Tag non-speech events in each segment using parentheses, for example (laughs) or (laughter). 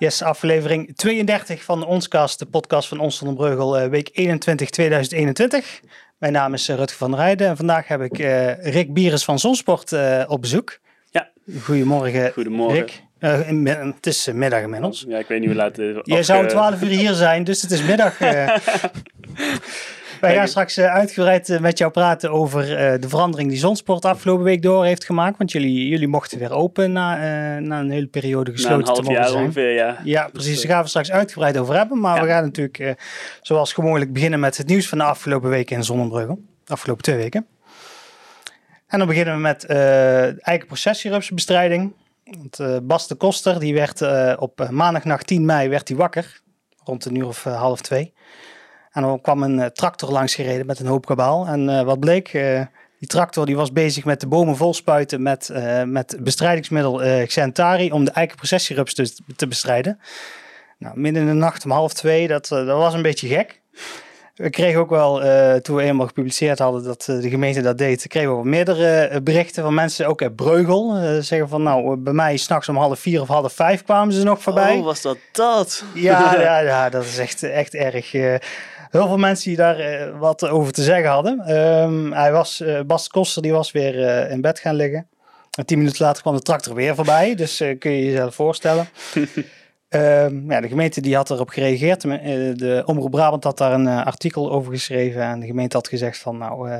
Yes, aflevering 32 van Onscast, de podcast van Ons van Breugel, uh, week 21 2021. Mijn naam is uh, Rutger van der Rijden en vandaag heb ik uh, Rick Bieres van Zonsport op bezoek. Ja. Goedemorgen, Goedemorgen. Rick. In, het is middag inmiddels. Ja, ik weet niet hoe laat het Jij zou om 12 uur hier zijn, dus het is middag. (laughs) Wij gaan straks uh, uitgebreid uh, met jou praten over uh, de verandering die Zonsport afgelopen week door heeft gemaakt. Want jullie, jullie mochten weer open na, na een hele periode gesloten na een half jaar zijn. ongeveer, ja. Ja, precies. Dus, Daar gaan we straks uitgebreid over hebben. Maar ja. we gaan natuurlijk zoals gewoonlijk beginnen met het nieuws van de afgelopen weken in Zonnebreugel. De afgelopen twee weken. En dan beginnen we met eigen processierupsbestrijding. Want Bas de Koster, die werd op maandagnacht 10 mei werd hij wakker. Rond een uur of half twee. En dan kwam een uh, tractor langs gereden met een hoop kabaal. En uh, wat bleek, uh, die tractor die was bezig met de bomen vol spuiten met, met bestrijdingsmiddel Xentari om de eikenprocessierups te, te bestrijden. Nou, midden in de nacht om half twee, dat, dat was een beetje gek. We kregen ook wel, toen we eenmaal gepubliceerd hadden dat de gemeente dat deed, kregen we wel meerdere berichten van mensen, ook uit Breugel. zeggen van nou, bij mij s'nachts om half vier of half vijf kwamen ze nog voorbij. Oh, was dat dat? Ja, (laughs) ja, ja dat is echt, echt erg heel veel mensen die daar uh, wat over te zeggen hadden. Um, hij was, uh, Bas Koster die was weer uh, in bed gaan liggen. En tien minuten later kwam de tractor weer voorbij. Dus kun je jezelf voorstellen. um, (laughs) ja, de gemeente die had erop gereageerd. De Omroep Brabant had daar een artikel over geschreven. En de gemeente had gezegd van nou,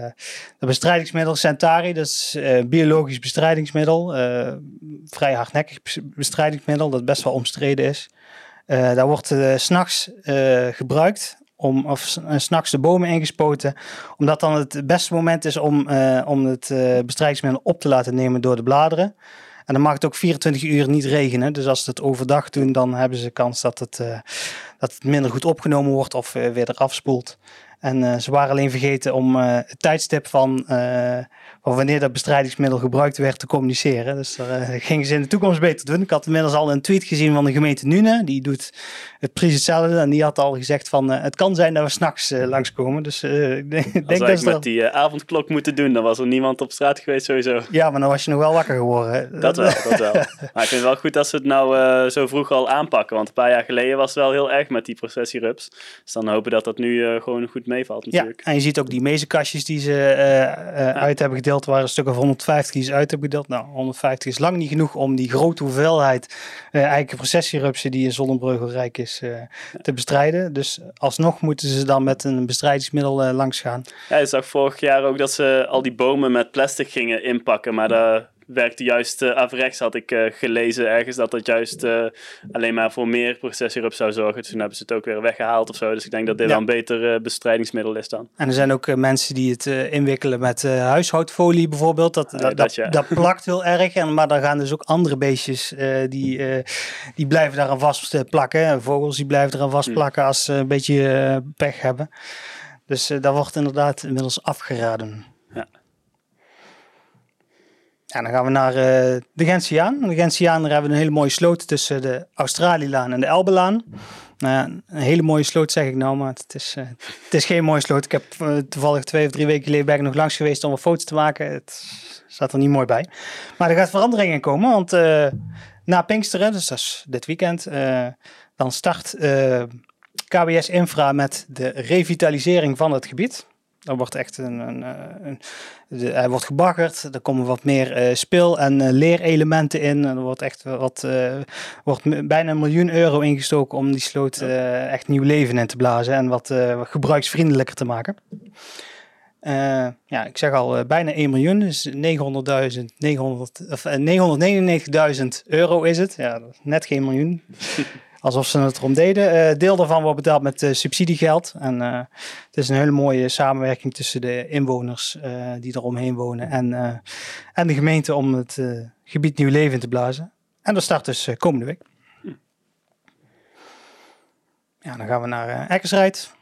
de bestrijdingsmiddel Centari, dat is biologisch bestrijdingsmiddel. vrij hardnekkig bestrijdingsmiddel, dat best wel omstreden is. daar wordt s'nachts gebruikt om, of s'nachts de bomen ingespoten, omdat dan het beste moment is om, uh, om het uh, bestrijdingsmiddel op te laten nemen door de bladeren. En dan mag het ook 24 uur niet regenen. Dus als ze het overdag doen, dan hebben ze kans dat het, dat het minder goed opgenomen wordt of weer eraf spoelt. En ze waren alleen vergeten om het tijdstip van of wanneer dat bestrijdingsmiddel gebruikt werd te communiceren. Dus daar uh, gingen ze in de toekomst beter doen. Ik had inmiddels al een tweet gezien van de gemeente Nune. Die doet het precies hetzelfde. En die had al gezegd van uh, het kan zijn dat we s'nachts uh, langskomen. Dus (laughs) ik denk, denk dat ze met die avondklok moeten doen, dan was er niemand op straat geweest sowieso. Ja, maar dan was je nog wel wakker geworden. Dat wel, dat wel. (laughs) Maar ik vind het wel goed dat ze het nou zo vroeg al aanpakken. Want een paar jaar geleden was het wel heel erg met die processierups. Dus dan hopen dat dat nu gewoon goed meevalt natuurlijk. Ja, en je ziet ook die mezenkastjes die ze uit hebben gedeeld waren een stuk of 150 die ze uit hebben gedeeld. Nou, 150 is lang niet genoeg om die grote hoeveelheid uh, eigen processierupsen die in Zonnebreugel rijk is uh, te bestrijden. Dus alsnog moeten ze dan met een bestrijdingsmiddel uh, langs gaan. Ja, je zag vorig jaar ook dat ze al die bomen met plastic gingen inpakken, maar daar werkte juist uh, averechts, had ik uh, gelezen ergens, dat dat juist uh, alleen maar voor meer processierup zou zorgen. Dus toen hebben ze het ook weer weggehaald of zo. Dus ik denk dat dit ja. wel een beter bestrijdingsmiddel is dan. En er zijn ook mensen die het inwikkelen met huishoudfolie bijvoorbeeld. Dat, dat, dat, ja. dat, plakt heel erg. En, maar dan gaan dus ook andere beestjes, die, die blijven daar aan vast plakken. Vogels die blijven eraan vast plakken als ze een beetje pech hebben. Dus daar wordt inderdaad inmiddels afgeraden. Ja, dan gaan we naar uh, de Gentiaan. De Gentiaan, daar hebben we een hele mooie sloot tussen de Australielaan en de Elbelaan. Nou ja, een hele mooie sloot zeg ik nou, maar het is, uh, het is geen mooie sloot. Ik heb uh, toevallig twee of drie weken geleden ben ik nog langs geweest om een foto's te maken. Het staat er niet mooi bij. Maar er gaat verandering in komen, want na Pinksteren, dus dat is dit weekend, dan start KBS Infra met de revitalisering van het gebied. Er wordt echt een, een, een de, hij wordt gebaggerd, er komen wat meer uh, speel- en uh, leerelementen in. Er wordt echt wat, uh, wordt bijna een miljoen euro ingestoken om die sloot echt nieuw leven in te blazen en wat gebruiksvriendelijker te maken. ja, ik zeg al bijna 1 miljoen, dus 900.000, 900, of 999.000 euro is het. Ja, net geen miljoen. (laughs) alsof ze het erom deden. Uh, deel daarvan wordt betaald met uh, subsidiegeld. En uh, het is een hele mooie samenwerking tussen de inwoners die eromheen wonen en, en de gemeente om het gebied nieuw leven in te blazen. En dat start dus komende week. Ja, dan gaan we naar Eckersrijd.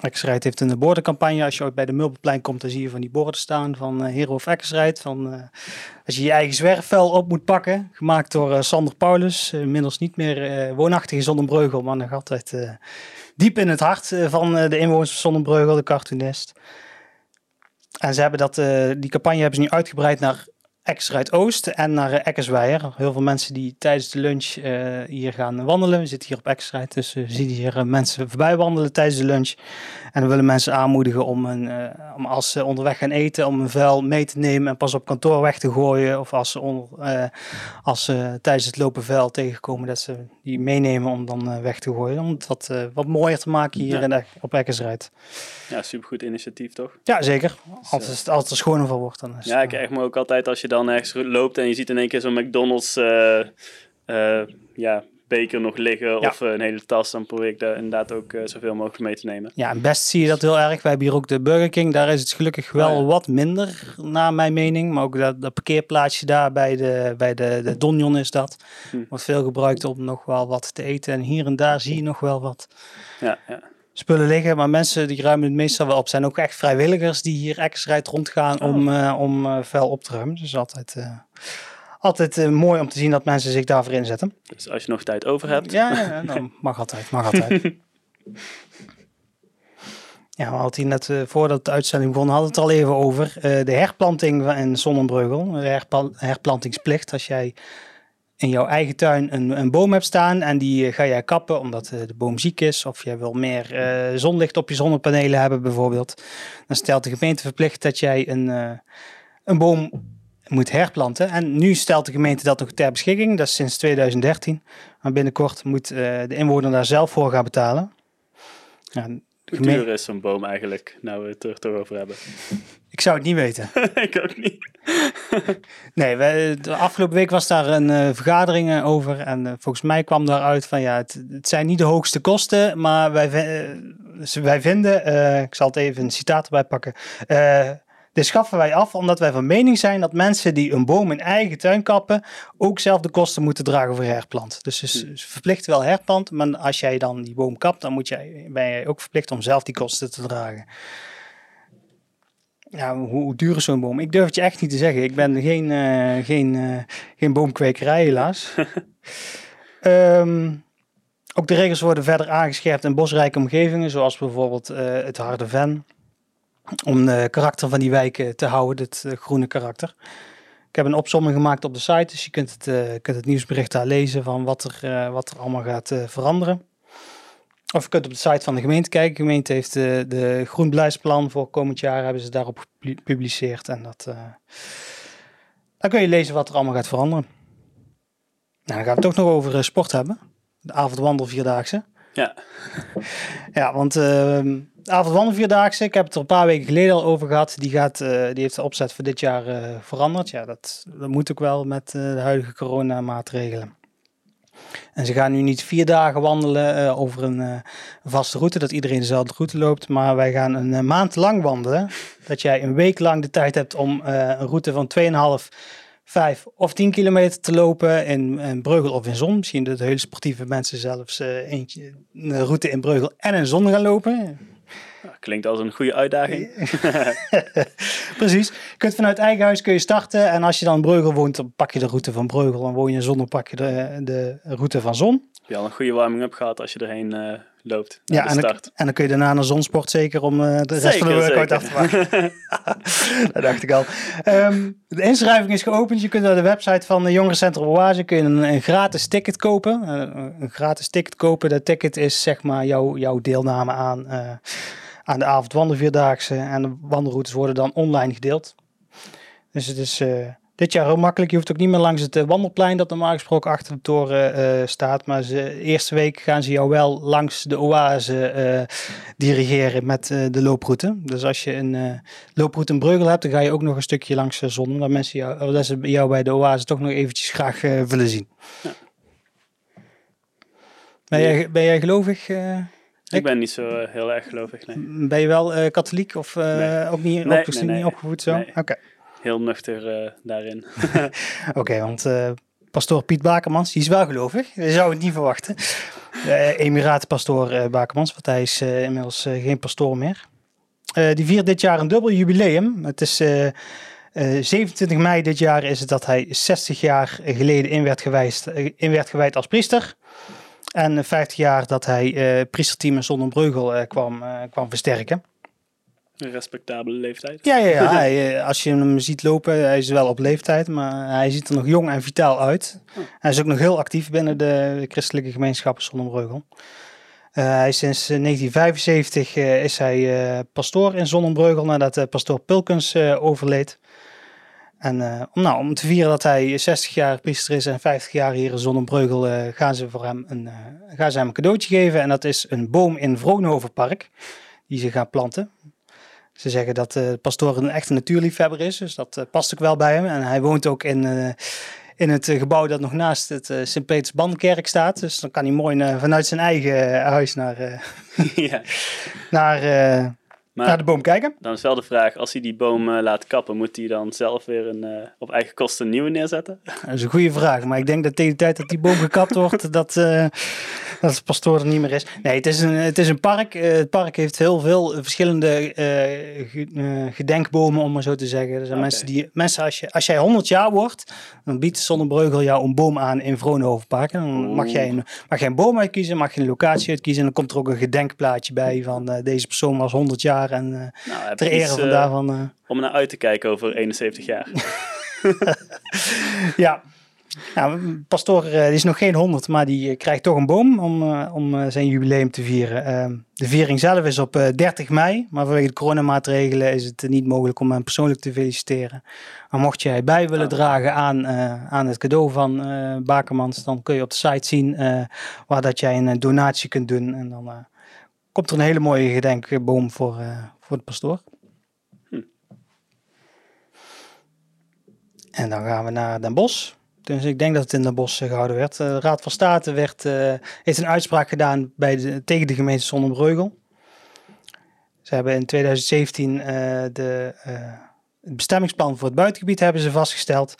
Eckersrijd heeft een bordencampagne. Als je ooit bij de Mulberplein komt, dan zie je van die borden staan van uh, Hero of Eckersrijd. Van, uh, als je je eigen zwerfvuil op moet pakken. Gemaakt door uh, Sander Paulus. inmiddels niet meer woonachtig in Zonnebreugel, maar nog altijd diep in het hart van de inwoners van Zonnebreugel, de cartoonist. En ze hebben dat, die campagne hebben ze nu uitgebreid naar Eckersruid Oost en naar uh, Eckersweijer. Heel veel mensen die tijdens de lunch uh, hier gaan wandelen. We zitten hier op Eckersruid, dus we zien hier mensen voorbij wandelen tijdens de lunch. En we willen mensen aanmoedigen om, een, om als ze onderweg gaan eten, om een vuil mee te nemen en pas op kantoor weg te gooien. Of als ze, onder, als ze tijdens het lopen vuil tegenkomen, dat ze die meenemen om dan weg te gooien. Om het wat, wat mooier te maken hier ja. in, op Eckersruid. Ja, supergoed initiatief toch? Ja, zeker. Als het, als het er schoner van wordt. Dan is ja, ik krijg me ook altijd als je dan ergens loopt en je ziet in één keer zo'n McDonald's uh, uh, ja, beker nog liggen ja. of een hele tas, dan probeer ik daar inderdaad ook uh, zoveel mogelijk mee te nemen. Ja, en best zie je dat heel erg. Wij hebben hier ook de Burger King. Daar is het gelukkig wel oh, ja. wat minder, naar mijn mening. Maar ook dat, dat parkeerplaatsje daar bij de, bij de, de Donjon is dat. Hm. Wordt veel gebruikt om nog wel wat te eten. En hier en daar zie je nog wel wat. Ja, ja spullen liggen. Maar mensen die ruimen het meestal wel op. zijn ook echt vrijwilligers die hier extra rondgaan om, uh, om uh, vuil op te ruimen. Dus altijd, uh, altijd mooi om te zien dat mensen zich daarvoor inzetten. Dus als je nog tijd over hebt. Ja, ja dan (laughs) mag altijd, mag altijd. ja, we hadden hier net voordat de uitzending begon, hadden het al even over de herplanting in Zonnebreugel. De herpla herplantingsplicht. Als jij in jouw eigen tuin een, een boom hebt staan en die eh, ga jij kappen omdat uh, de boom ziek is of jij wil meer uh, zonlicht op je zonnepanelen hebben bijvoorbeeld, dan stelt de gemeente verplicht dat jij een, een boom moet herplanten. En nu stelt de gemeente dat nog ter beschikking, dat is sinds 2013. Maar binnenkort moet de inwoner daar zelf voor gaan betalen. Ja, hoe duur is zo'n boom eigenlijk, nou we het er toch over hebben? (laughs) Ik zou het niet weten. (laughs) ik ook niet. (laughs) nee, we, de afgelopen week was daar een uh, vergadering uh, over. En uh, volgens mij kwam daaruit van ja, het, het, zijn niet de hoogste kosten. Maar wij, wij vinden, ik zal het even een citaat erbij pakken. Dit schaffen wij af omdat wij van mening zijn dat mensen die een boom in eigen tuin kappen. ook zelf de kosten moeten dragen voor herplant. Dus hmm. verplicht wel herplant. Maar als jij dan die boom kapt, dan moet jij, ben jij ook verplicht om zelf die kosten te dragen. Ja, hoe, duur is zo'n boom? Ik durf het je echt niet te zeggen. Ik ben geen, uh, geen, uh, geen boomkwekerij helaas. um, (laughs) ook de regels worden verder aangescherpt in bosrijke omgevingen, zoals bijvoorbeeld uh, het harde ven. Om de karakter van die wijken te houden, het groene karakter. Ik heb een opzomming gemaakt op de site, dus je kunt het, kunt het nieuwsbericht daar lezen van wat er, wat er allemaal gaat veranderen. Of je kunt op de site van de gemeente kijken. De gemeente heeft de, de groenbeleidsplan voor komend jaar hebben ze daarop gepubliceerd. En dat, dan kun je lezen wat er allemaal gaat veranderen. Nou, dan gaan we het toch nog over sport hebben. De avondwandel vierdaagse. Ja. (laughs) ja, want uh, de avondwandel vierdaagse, ik heb het er een paar weken geleden al over gehad. Die, gaat, uh, die heeft de opzet voor dit jaar veranderd. Ja, dat, dat moet ook wel met de huidige coronamaatregelen. En ze gaan nu niet vier dagen wandelen over een vaste route, dat iedereen dezelfde route loopt. Maar wij gaan een maand lang wandelen. Dat jij een week lang de tijd hebt om een route van 2,5, 5 of 10 kilometer te lopen in, in Breugel of in Zon. Misschien dat hele sportieve mensen zelfs eentje, een route in Breugel en in Zon gaan lopen. Klinkt als een goede uitdaging. (laughs) Precies. Je kunt vanuit eigen huis kun je starten. En als je dan in Breugel woont, dan pak je de route van Breugel. En woon je in Zon, dan pak je de, de route van Zon. Heb je al een goede warming-up gehad als je erheen uh, loopt Ja, en dan, en dan, kun je daarna naar Zonsport zeker om uh, de rest van de workout af te maken. (laughs) (laughs) dat dacht ik al. Um, de inschrijving is geopend. Je kunt naar de website van de Jongerencentrum Oase kun je een, een, gratis ticket kopen. Uh, een gratis ticket kopen. Dat ticket is zeg maar jouw, jouw deelname aan aan de avondwandelvierdaagse. En de wandelroutes worden dan online gedeeld. Dus het is uh, dit jaar heel makkelijk. Je hoeft ook niet meer langs het uh, wandelplein dat normaal gesproken achter de toren uh, staat. Maar de eerste week gaan ze jou wel langs de oase dirigeren met de looproute. Dus als je een looproute in Breugel hebt, dan ga je ook nog een stukje langs de zon. Omdat mensen jou, dat ze jou bij de oase toch nog eventjes graag willen zien. Ja. Ben, jij, ben jij gelovig? Ik ben niet zo eh, heel erg gelovig, nee. Ben je wel uh, katholiek of uh, ook niet, nee, nee, nee, opgevoed zo? Oké. Heel nuchter daarin. (laughs) (laughs) Oké, want pastoor Piet Bakermans, die is wel gelovig. Je zou het niet verwachten. Emiratenpastoor Bakermans, want hij is inmiddels geen pastoor meer. die viert dit jaar een dubbel jubileum. Het is... 27 mei dit jaar is het dat hij 60 jaar geleden in werd, gewijs, in werd gewijd als priester. En 50 jaar dat hij uh, priesterteam in Zonnebreugel uh, kwam, uh, kwam versterken. Een respectabele leeftijd. Ja, ja, ja. (laughs) Hij, eh, als je hem ziet lopen, hij is wel op leeftijd, maar hij ziet er nog jong en vitaal uit. Oh. Hij is ook nog heel actief binnen de christelijke gemeenschap Zonnebreugel. Eh, hij is sinds eh, 1975 eh, is hij eh, pastoor in Zonnebreugel nadat pastoor Pulkens eh, overleed. En eh, om, nou, om te vieren dat hij 60 jaar priester is en 50 jaar hier in Zonnebreugel, eh, gaan, ze voor hem een, eh, gaan ze hem een cadeautje geven. En dat is een boom in Vroonhovenpark, die ze gaan planten. Ze zeggen dat de pastoor een echte natuurliefhebber is, dus dat eh, past ook wel bij hem. En hij woont ook in, eh, in het eh, gebouw dat nog naast het eh, Sint-Peters Bandenkerk staat. Dus dan kan hij mooi eh, vanuit zijn eigen eh, huis naar, eh, (laughs) ja. (laughs) naar, eh, Maar naar de boom kijken. dan is wel de vraag, als hij die boom eh, laat kappen, moet hij dan zelf weer een, eh, op eigen kosten een nieuwe neerzetten? Dat is een goede vraag, maar ik denk dat tegen de tijd dat die boom gekapt wordt, (laughs) dat, eh, (laughs) dat de pastoor er niet meer is. Nee, het is een, het is een park. Eh, het park heeft heel veel verschillende eh, ge- eh, gedenkbomen, om maar zo te zeggen. Er zijn mensen die, mensen als, je, als jij 100 jaar wordt, dan biedt Zonnebreugel jou een boom aan in Vroonhovenpark. En dan mag jij, een, mag jij een boom uitkiezen, mag je een locatie uitkiezen en dan komt er ook een gedenkplaatje bij van deze persoon was 100 jaar en Nou, ter ere van daarvan... om naar uit te kijken over 71 jaar. (laughs) Ja. Nou, pastoor eh, die is nog geen 100, maar die eh, krijgt toch een boom om, eh, om zijn jubileum te vieren. Ehm, de viering zelf is op eh, 30 mei, maar vanwege de coronamaatregelen is het niet mogelijk om hem persoonlijk te feliciteren. Maar mocht jij bij willen Oh. dragen aan, aan het cadeau van Bakermans, dan kun je op de site zien waar dat jij een donatie kunt doen. En dan komt er een hele mooie gedenkboom voor, voor de pastoor. Hm. En dan gaan we naar Den Bosch. Dus ik denk dat het in Den Bosch eh, gehouden werd. Eh, De Raad van State werd, eh, heeft een uitspraak gedaan bij de, tegen de gemeente Zonnebreugel. Ze hebben in 2017 eh, de, het bestemmingsplan voor het buitengebied hebben ze vastgesteld.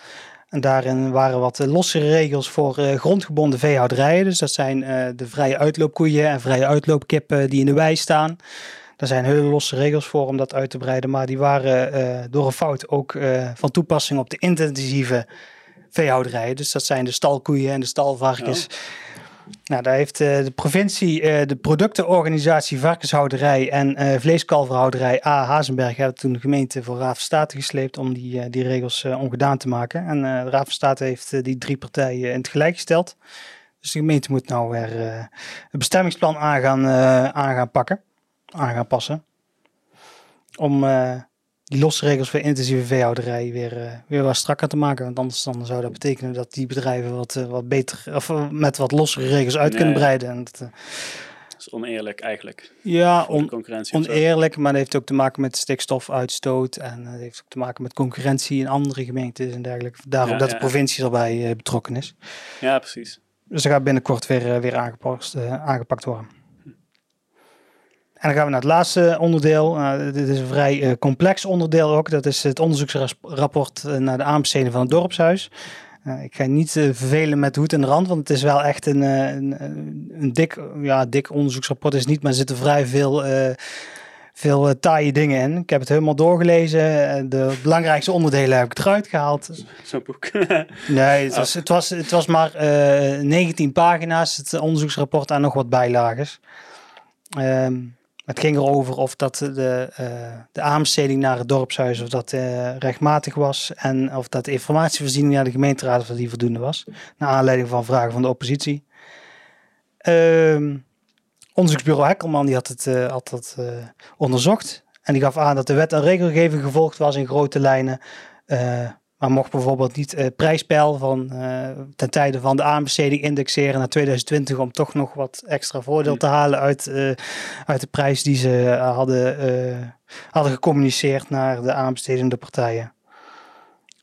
En daarin waren wat lossere regels voor grondgebonden veehouderijen. Dus dat zijn de vrije uitloopkoeien en vrije uitloopkippen die in de wei staan. Daar zijn hele losse regels voor om dat uit te breiden. Maar die waren door een fout ook van toepassing op de intensieve veehouderijen. Dus dat zijn de stalkoeien en de stalvarkens. Nou, daar heeft eh, de provincie, eh, de productenorganisatie varkenshouderij en eh, vleeskalverhouderij A. Hazenberg hebben toen de gemeente voor Raad van State gesleept om die, die regels ongedaan te maken. En de Raad van State heeft die drie partijen in het gelijk gesteld. Dus de gemeente moet nou weer het bestemmingsplan aan gaan, aan gaan pakken, aan gaan passen. Om die losse regels voor intensieve veehouderij weer, eh, weer wat strakker te maken. Want anders dan zou dat betekenen dat die bedrijven wat, eh, wat beter, of eh, met wat lossere regels uit kunnen breiden. En dat, Dat is oneerlijk eigenlijk. ja, on, oneerlijk, maar dat heeft ook te maken met stikstofuitstoot. En dat heeft ook te maken met concurrentie in andere gemeentes en dergelijke. Daarom Ja, dat ja. de provincie erbij betrokken is. Ja, precies. Dus dat gaat binnenkort weer, weer aangepakt, eh, aangepakt worden. En dan gaan we naar het laatste onderdeel. Uh, dit is een vrij eh, complex onderdeel ook. Dat is het onderzoeksrapport eh, naar de aanbesteding van het dorpshuis. Ik ga niet vervelen met hoed en rand, want het is wel echt een, een, een, dik, ja, dik onderzoeksrapport is niet, maar er zitten vrij veel, veel taaie dingen in. Ik heb het helemaal doorgelezen. De belangrijkste onderdelen heb ik eruit gehaald. Zo'n boek. (laughs) Nee, het was, het was, het was maar eh 19 pagina's, het onderzoeksrapport en nog wat bijlages. Ehm, het ging erover of dat de, eh, de aanbesteding naar het dorpshuis of dat eh, rechtmatig was en of dat de informatievoorziening naar de gemeenteraad of die voldoende was. Naar aanleiding van vragen van de oppositie. Ehm, onderzoeksbureau Hekkelman die had het, eh, had dat onderzocht en die gaf aan dat de wet en regelgeving gevolgd was in grote lijnen. Maar mocht bijvoorbeeld niet eh prijspeil van eh, ten tijde van de aanbesteding indexeren naar 2020 om toch nog wat extra voordeel te halen uit, eh, uit de prijs die ze hadden, hadden gecommuniceerd naar de aanbestedende partijen.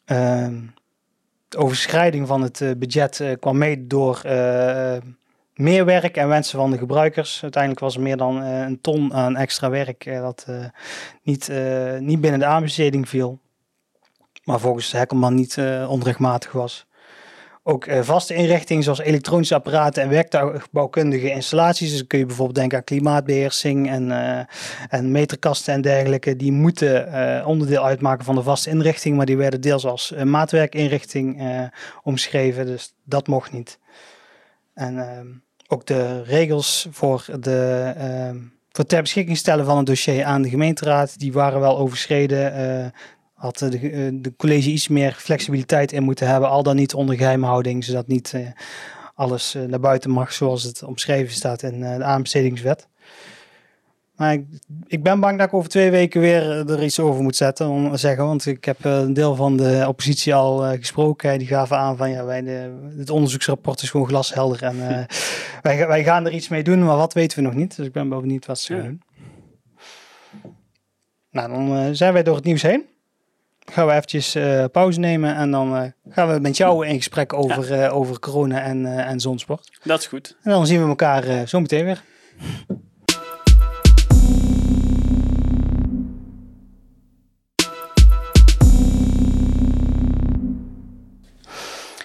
Ehm, de overschrijding van het budget kwam mede door meer werk en wensen van de gebruikers. Uiteindelijk was er meer dan een ton aan extra werk dat niet, niet binnen de aanbesteding viel maar volgens Hekkelman niet eh, onrechtmatig was. Ook eh, vaste inrichtingen zoals elektronische apparaten en werktuigbouwkundige installaties. Dus kun je bijvoorbeeld denken aan klimaatbeheersing en, eh, en meterkasten en dergelijke. Die moeten onderdeel uitmaken van de vaste inrichting, maar die werden deels als maatwerkinrichting omschreven. Dus dat mocht niet. En ook de regels voor de, voor ter beschikking stellen van een dossier aan de gemeenteraad. Die waren wel overschreden. Had de, de, college iets meer flexibiliteit in moeten hebben, al dan niet onder geheimhouding, zodat niet alles naar buiten mag zoals het omschreven staat in de aanbestedingswet. Maar ik, ik, ben bang dat ik over twee weken weer er iets over moet zetten, om zeggen. Want ik heb eh, een deel van de oppositie al gesproken. Die gaven aan van ja, wij de, het onderzoeksrapport is gewoon glashelder. En (laughs) wij, wij gaan er iets mee doen, maar wat weten we nog niet. Dus ik ben bovendien wat ze gaan doen. Nou, dan zijn wij door het nieuws heen. Gaan we eventjes pauze nemen en dan gaan we met jou in gesprek over, over corona en, en zonsport. Dat is goed. En dan zien we elkaar zo meteen weer.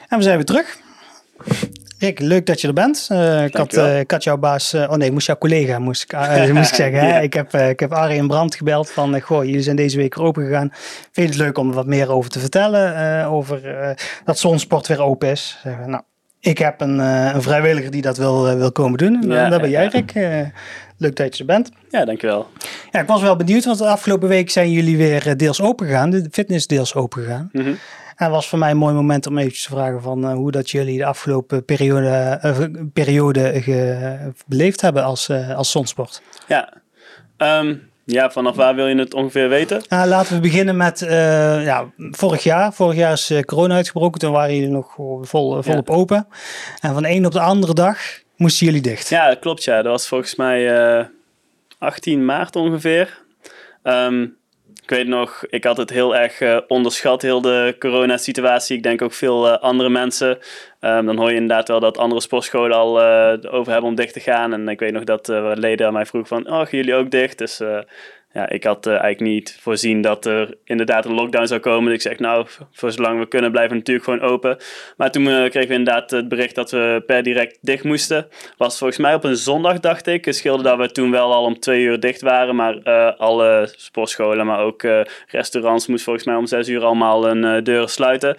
En we zijn weer terug. Rick, leuk dat je er bent. Uh, ik, had, uh, ik had jouw baas, uh, oh nee, moest jouw collega, moest ik, (laughs) moest ik zeggen. Hè? Ik heb, ik heb Arie en Brand gebeld van, goh, jullie zijn deze week open gegaan. Vind je het leuk om er wat meer over te vertellen? over dat zonsport weer open is. Zeggen, nou, ik heb een, een, vrijwilliger die dat wil, wil komen doen. Ja, dat ben jij, Rick. leuk dat je er bent. Ja, dankjewel. Ja, ik was wel benieuwd, want de afgelopen week zijn jullie weer deels open gegaan. De fitness deels open gegaan. Mm en was voor mij een mooi moment om even te vragen van uh, hoe dat jullie de afgelopen periode, uh, periode beleefd hebben als, uh, als zonsport. Ja, um, ja, vanaf waar wil je het ongeveer weten? Uh, laten we beginnen met ja, vorig jaar. Vorig jaar is corona uitgebroken, toen waren jullie nog vol, volop ja. open. En van de een op de andere dag moesten jullie dicht. Ja, dat klopt ja. Dat was volgens mij 18 maart ongeveer. Um, ik weet nog, ik had het heel erg uh, onderschat, heel de coronasituatie. Ik denk ook veel uh, andere mensen. Um, dan hoor je inderdaad wel dat andere sportscholen al uh, over hebben om dicht te gaan. En ik weet nog dat leden aan mij vroegen van, oh, jullie ook dicht? Dus ja, ik had uh, eigenlijk niet voorzien dat er inderdaad een lockdown zou komen. Ik zeg, nou, voor zolang we kunnen blijven we natuurlijk gewoon open. Maar toen uh, kregen we inderdaad het bericht dat we per direct dicht moesten. Was volgens mij op een zondag, dacht ik. Het scheelde dat we toen wel al om twee uur dicht waren. Maar uh, alle sportscholen, maar ook restaurants moesten volgens mij om zes uur allemaal hun deuren sluiten.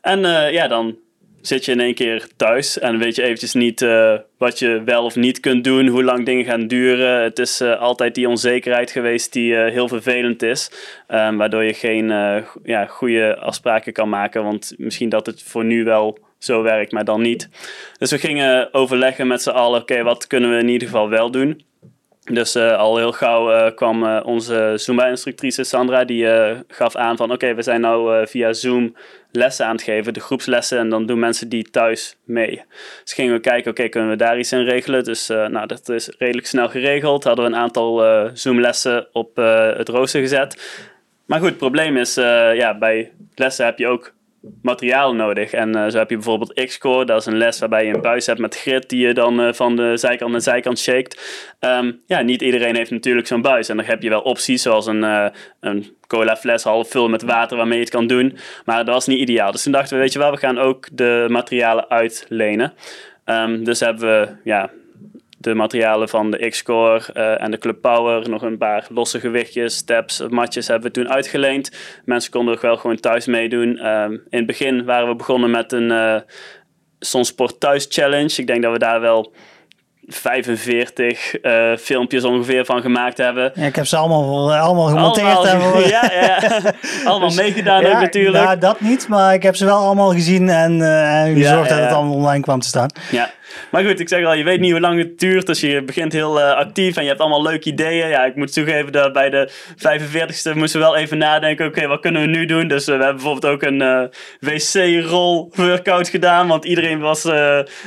En ja, dan zit je in één keer thuis en weet je eventjes niet uh, wat je wel of niet kunt doen, hoe lang dingen gaan duren. Het is uh, altijd die onzekerheid geweest die uh, heel vervelend is, um, waardoor je geen ja, goede afspraken kan maken, want misschien dat het voor nu wel zo werkt, maar dan niet. Dus we gingen overleggen met z'n allen, oké, wat kunnen we in ieder geval wel doen? Dus al heel gauw kwam onze Zumba-instructrice Sandra, die gaf aan van oké, we zijn nou via Zoom lessen aan het geven, de groepslessen, en dan doen mensen die thuis mee. Dus gingen we kijken, oké, kunnen we daar iets in regelen? Dus nou, dat is redelijk snel geregeld. Hadden we een aantal Zoom-lessen op het rooster gezet. Maar goed, het probleem is, ja, bij lessen heb je ook materiaal nodig. En uh, zo heb je bijvoorbeeld X-Core, dat is een les waarbij je een buis hebt met grit die je dan uh, van de zijkant naar zijkant shakt. Um, ja, niet iedereen heeft natuurlijk zo'n buis. En dan heb je wel opties zoals een, uh, een cola fles half vullen met water waarmee je het kan doen. Maar dat was niet ideaal. Dus toen dachten we, weet je wel, we gaan ook de materialen uitlenen. Um, dus hebben we ja, de materialen van de X-Core uh, en de Club Power, nog een paar losse gewichtjes, steps, matjes hebben we toen uitgeleend. Mensen konden ook wel gewoon thuis meedoen. Um, in het begin waren we begonnen met een uh, Sonsport Thuis Challenge. Ik denk dat we daar wel 45 uh, filmpjes ongeveer van gemaakt hebben. Ja, ik heb ze allemaal, allemaal gemonteerd. Allemaal, ja, ja. (laughs) allemaal meegedaan ook natuurlijk. Ja, dat niet, maar ik heb ze wel allemaal gezien en, uh, en gezorgd dat het allemaal online kwam te staan. Ja, maar goed, ik zeg al, je weet niet hoe lang het duurt. Dus je begint heel uh, actief en je hebt allemaal leuke ideeën. Ja, ik moet toegeven dat bij de 45ste moesten we wel even nadenken. Oké, wat kunnen we nu doen? Dus uh, we hebben bijvoorbeeld ook een uh, wc-rol workout gedaan. Want iedereen was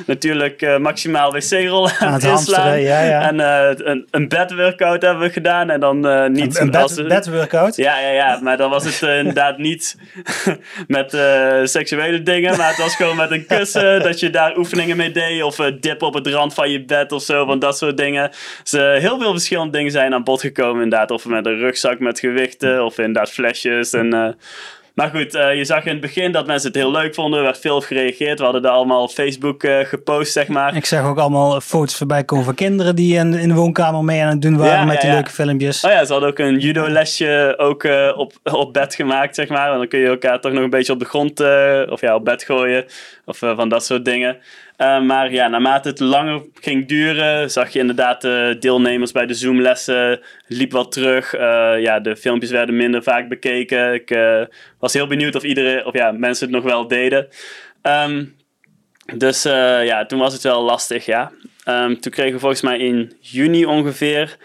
natuurlijk maximaal wc-rol (laughs) aan het inslaan. Ja, ja. En een, een bed workout hebben we gedaan. En dan niet... Een, een bed, workout? Ja, ja, ja. Maar dan was het inderdaad niet (laughs) met seksuele dingen. Maar het was gewoon met een kussen dat je daar oefeningen mee deed. Of of dip op het rand van je bed of zo, van dat soort dingen. Dus uh, heel veel verschillende dingen zijn aan bod gekomen inderdaad. Of met een rugzak met gewichten, of inderdaad flesjes en... Uh, maar goed, uh, je zag in het begin dat mensen het heel leuk vonden. Er werd veel op gereageerd. We hadden daar allemaal op Facebook uh, gepost, zeg maar. Ik zag ook allemaal foto's voorbij komen van kinderen die in, in de woonkamer mee aan het doen waren met die leuke filmpjes. Oh ja, ze hadden ook een judo-lesje ook uh, op, op bed gemaakt, zeg maar. En dan kun je elkaar toch nog een beetje op de grond of ja, op bed gooien. Of van dat soort dingen. Uh, maar ja, naarmate het langer ging duren, zag je inderdaad de deelnemers bij de Zoom-lessen liep wat terug. Uh, ja, de filmpjes werden minder vaak bekeken. Ik was heel benieuwd of, iedereen, of ja, mensen het nog wel deden. Um, dus ja, toen was het wel lastig, ja. Um, toen kregen we volgens mij in juni ongeveer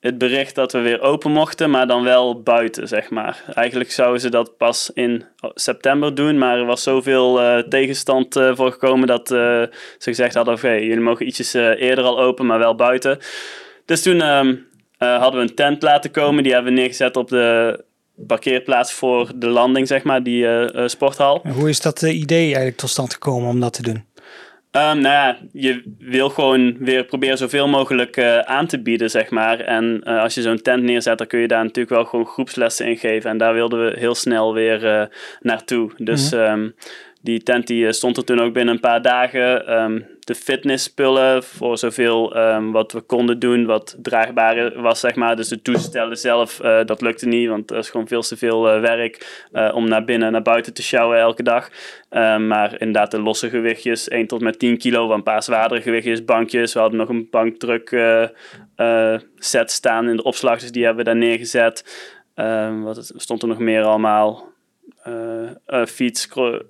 het bericht dat we weer open mochten, maar dan wel buiten, zeg maar. Eigenlijk zouden ze dat pas in september doen, maar er was zoveel uh, tegenstand uh, voor gekomen dat uh, ze gezegd hadden: oké, jullie mogen ietsjes eerder al open, maar wel buiten. Dus toen um, hadden we een tent laten komen, die hebben we neergezet op de parkeerplaats voor de landing, zeg maar, die sporthal. hoe is dat idee eigenlijk tot stand gekomen om dat te doen? Um, nou ja, je wil gewoon weer proberen zoveel mogelijk uh, aan te bieden, zeg maar. En uh, als je zo'n tent neerzet, dan kun je daar natuurlijk wel gewoon groepslessen in geven. En daar wilden we heel snel weer uh, naartoe. Dus mm um, die tent die stond er toen ook binnen een paar dagen. Um, de fitnesspullen voor zoveel um, wat we konden doen, wat draagbaar was, zeg maar. Dus de toestellen zelf, uh, dat lukte niet, want er is gewoon veel te veel uh, werk om naar binnen en naar buiten te sjouwen elke dag. Um, maar inderdaad, de losse gewichtjes, 1 tot met 10 kilo, een paar zwaardere gewichtjes, bankjes. We hadden nog een bankdruk set staan in de opslag, dus die hebben we daar neergezet. Wat stond er nog meer allemaal? Uh, fiets, cro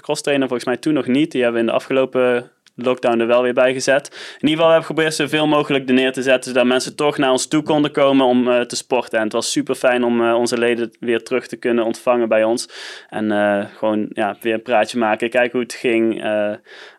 cross trainer volgens mij toen nog niet. Die hebben we in de afgelopen lockdown er wel weer bij gezet. In ieder geval hebben we geprobeerd zoveel mogelijk er neer te zetten, zodat mensen toch naar ons toe konden komen om uh, te sporten. En het was super fijn om uh, onze leden weer terug te kunnen ontvangen bij ons. En uh, gewoon ja, weer een praatje maken, kijken hoe het ging.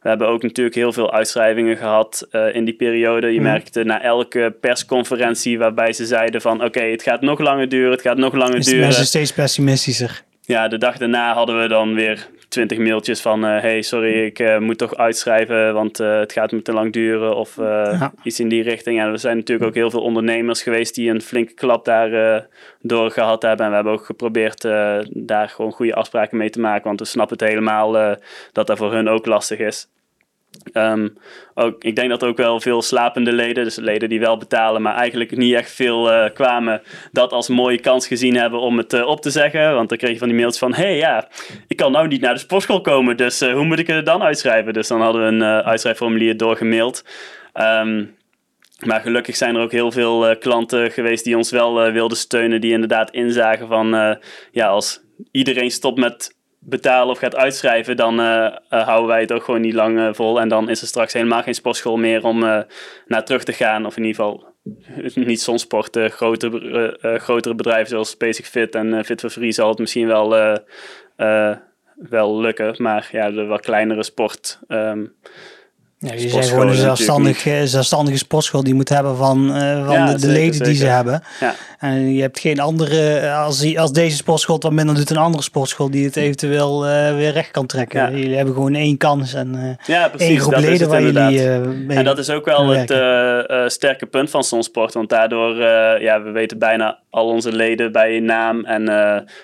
we hebben ook natuurlijk heel veel uitschrijvingen gehad in die periode. Je mm. merkte na elke persconferentie waarbij ze zeiden van oké, okay, het gaat nog langer duren, het gaat nog langer Is duren. mensen steeds pessimistischer? Ja, de dag daarna hadden we dan weer twintig mailtjes van... Uh, hey, sorry, ik uh, moet toch uitschrijven, want uh, het gaat me te lang duren. Of ja. iets in die richting. En er zijn natuurlijk ook heel veel ondernemers geweest... die een flinke klap daar door gehad hebben. En we hebben ook geprobeerd daar gewoon goede afspraken mee te maken. Want we snappen het helemaal dat dat voor hun ook lastig is. Ook, ik denk dat er ook wel veel slapende leden, dus leden die wel betalen, maar eigenlijk niet echt veel uh, kwamen, dat als mooie kans gezien hebben om het uh, op te zeggen. Want dan kreeg je van die mails van: hé hey, ja, ik kan nou niet naar de sportschool komen, dus uh, hoe moet ik het dan uitschrijven? Dus dan hadden we een uitschrijfformulier doorgemaild. Um, maar gelukkig zijn er ook heel veel klanten geweest die ons wel wilden steunen, die inderdaad inzagen van: ja, als iedereen stopt met betalen of gaat uitschrijven, dan uh, houden wij het ook gewoon niet lang uh, vol. En dan is er straks helemaal geen sportschool meer om naar terug te gaan. Of in ieder geval niet zo'n sport. grotere, grotere bedrijven zoals Basic Fit en Fit for Free zal het misschien wel, wel lukken. Maar ja, de wat kleinere sport... Um, ja, je zijn gewoon een zelfstandig, zelfstandige sportschool die moet hebben van, uh, van ja, de, de zeker, leden zeker. die ze hebben. Ja. En je hebt geen andere, als, als deze sportschool wat minder doet, een andere sportschool die het eventueel uh, weer recht kan trekken. Ja. Jullie hebben gewoon één kans en uh, ja, precies, één groep leden waar jullie uh, En dat is ook wel het sterke punt van Sonsport, want daardoor, ja, we weten bijna al onze leden bij naam en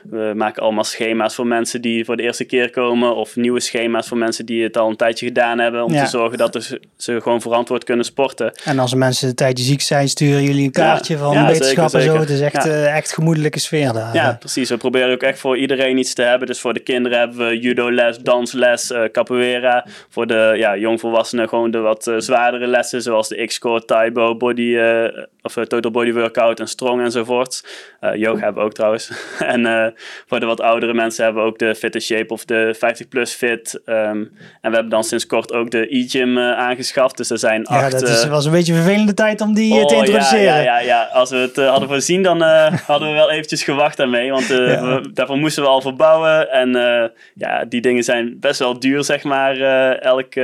we maken allemaal schema's voor mensen die voor de eerste keer komen of nieuwe schema's voor mensen die het al een tijdje gedaan hebben om te zorgen dat ze gewoon verantwoord kunnen sporten. En als mensen een tijdje ziek zijn, sturen jullie een kaartje van wetenschap en zo het is echt, ja. uh, echt gemoedelijke sfeer daar. Ja, precies. We proberen ook echt voor iedereen iets te hebben. Dus voor de kinderen hebben we judo-les, dansles, uh, capoeira. Voor de ja, jongvolwassenen gewoon de wat zwaardere lessen, zoals de X-Core, Taibo, body, of Total Body Workout en Strong enzovoort. Yoga hebben we ook trouwens. (laughs) en voor de wat oudere mensen hebben we ook de Fit Shape of de 50 Plus Fit. Um, en we hebben dan sinds kort ook de e-gym aangeschaft. Dus er zijn acht... Ja, dat is, was een beetje een vervelende tijd om die oh, te introduceren. Ja, ja, ja, ja. Als we het hadden voorzien zien, dan (laughs) hadden we wel eventjes gewacht daarmee. Want we, daarvoor moesten we al verbouwen. En ja, die dingen zijn best wel duur, zeg maar. elk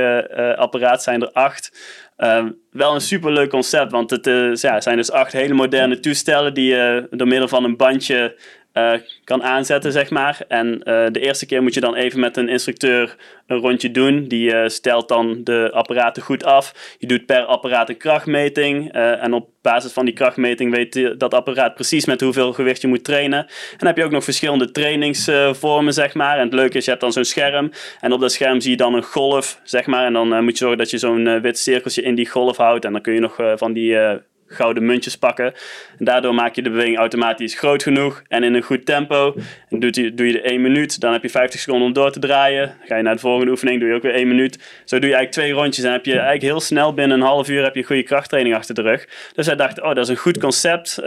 apparaat zijn er acht. Ehm, wel een superleuk concept, want het ja, zijn dus acht hele moderne toestellen die je door middel van een bandje uh, kan aanzetten, zeg maar. En uh, de eerste keer moet je dan even met een instructeur een rondje doen. Die uh, stelt dan de apparaten goed af. Je doet per apparaat een krachtmeting. en op basis van die krachtmeting weet dat apparaat precies met hoeveel gewicht je moet trainen. En dan heb je ook nog verschillende trainingsvormen, zeg maar. En het leuke is, je hebt dan zo'n scherm. En op dat scherm zie je dan een golf, zeg maar. En dan moet je zorgen dat je zo'n wit cirkeltje in die golf houdt. En dan kun je nog van die gouden muntjes pakken. En daardoor maak je de beweging automatisch groot genoeg en in een goed tempo. En doe je, doe je de 1 minuut, dan heb je 50 seconden om door te draaien. Ga je naar de volgende oefening, doe je ook weer 1 minuut. Zo doe je eigenlijk twee rondjes en heb je eigenlijk heel snel binnen een half uur heb je goede krachttraining achter de rug. Dus hij dacht, oh dat is een goed concept. Uh,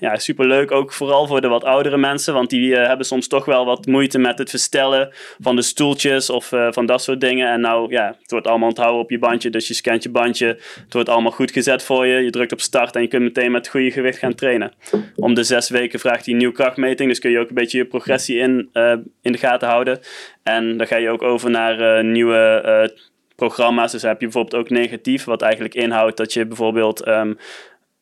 ja, superleuk ook vooral voor de wat oudere mensen, want die uh, hebben soms toch wel wat moeite met het verstellen van de stoeltjes of uh, van dat soort dingen. En nou ja, het wordt allemaal onthouden op je bandje, dus je scant je bandje. Het wordt allemaal goed gezet voor je. Je drukt op start en je kunt meteen met goede gewicht gaan trainen. Om de zes weken vraagt hij een nieuwe krachtmeting, dus kun je ook een beetje je progressie in, in de gaten houden. En dan ga je ook over naar nieuwe programma's. Dus heb je bijvoorbeeld ook negatief, wat eigenlijk inhoudt dat je bijvoorbeeld. Um,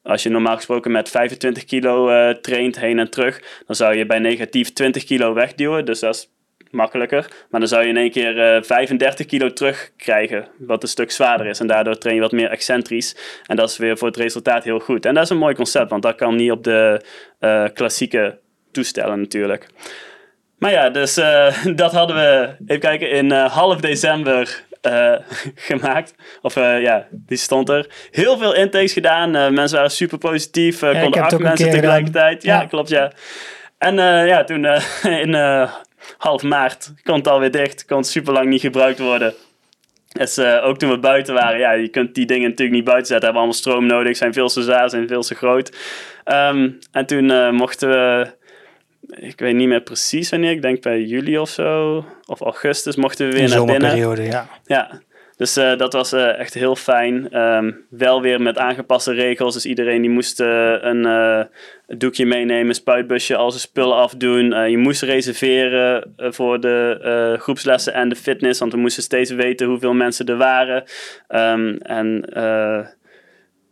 als je normaal gesproken met 25 kilo traint heen en terug, dan zou je bij negatief 20 kilo wegduwen. Dus dat is makkelijker. Maar dan zou je in één keer uh, eh, 35 kilo terugkrijgen, wat een stuk zwaarder is. En daardoor train je wat meer excentrisch. En dat is weer voor het resultaat heel goed. En dat is een mooi concept, want dat kan niet op de uh, klassieke toestellen natuurlijk. Maar ja, dus (laughs) dat hadden we, even kijken, in half december uh, (laughs) gemaakt. Of uh, ja, die stond er. Heel veel intakes gedaan. Uh, mensen waren super positief. Konden acht mensen tegelijkertijd. Ja, ja, klopt ja. En ja, toen (laughs) in half maart kon het alweer dicht. Kon super lang niet gebruikt worden. Dus ook toen we buiten waren, ja, je kunt die dingen natuurlijk niet buiten zetten. Hebben allemaal stroom nodig, zijn veel te zwaar, zijn veel te groot. Um, en toen mochten we ik weet niet meer precies wanneer, ik denk bij juli of zo, of augustus, mochten we weer naar binnen. periode, ja. Ja, dus uh, dat was uh, echt heel fijn. Um, wel weer met aangepaste regels. Dus iedereen die moest uh, een doekje meenemen, spuitbusje, al zijn spullen afdoen. je moest reserveren voor de groepslessen en de fitness, want we moesten steeds weten hoeveel mensen er waren. Um, en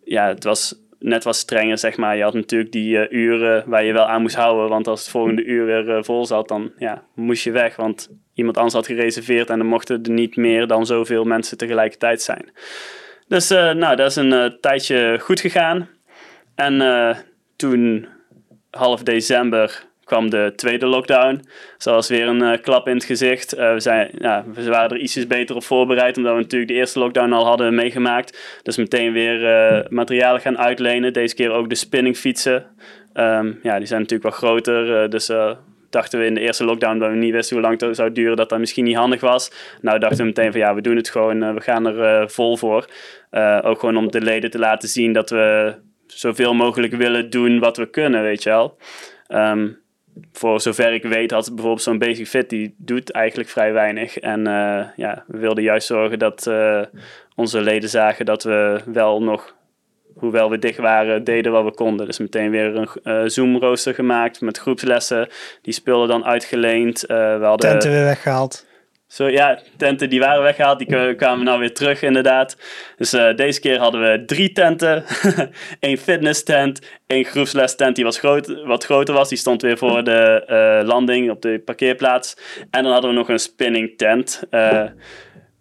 ja, het was net wat strenger, zeg maar. Je had natuurlijk die uh, uren waar je wel aan moest houden. Want als het volgende uur weer uh, vol zat, dan ja, moest je weg. Want iemand anders had gereserveerd en dan mochten er niet meer dan zoveel mensen tegelijkertijd zijn. Dus uh, nou, dat is een tijdje goed gegaan. En toen, half december, kwam de tweede lockdown. Zoals weer een uh, klap in het gezicht. Uh, we, zijn, ja, we waren er ietsjes beter op voorbereid, omdat we natuurlijk de eerste lockdown al hadden meegemaakt. Dus meteen weer uh, materialen gaan uitlenen. Deze keer ook de spinningfietsen. Um, ja, die zijn natuurlijk wat groter. dus dachten we in de eerste lockdown, dat we niet wisten hoe lang het zou duren, dat dat misschien niet handig was. Nou dachten we meteen van ja, we doen het gewoon. we gaan er vol voor. ook gewoon om de leden te laten zien dat we zoveel mogelijk willen doen wat we kunnen, weet je wel. Um, voor zover ik weet had bijvoorbeeld zo'n Basic Fit, die doet eigenlijk vrij weinig. En uh, ja, we wilden juist zorgen dat uh, onze leden zagen dat we wel nog, hoewel we dicht waren, deden wat we konden. Dus meteen weer een uh, Zoom-rooster gemaakt met groepslessen. Die spullen dan uitgeleend. we hadden, Tenten weer weggehaald. Zo, ja, tenten die waren weggehaald, die kwamen nou weer terug inderdaad. Dus uh, deze keer hadden we drie tenten. (laughs) Eén fitness tent, één groepsles tent die was groot, wat groter was. Die stond weer voor de uh, landing op de parkeerplaats. En dan hadden we nog een spinning tent. Uh,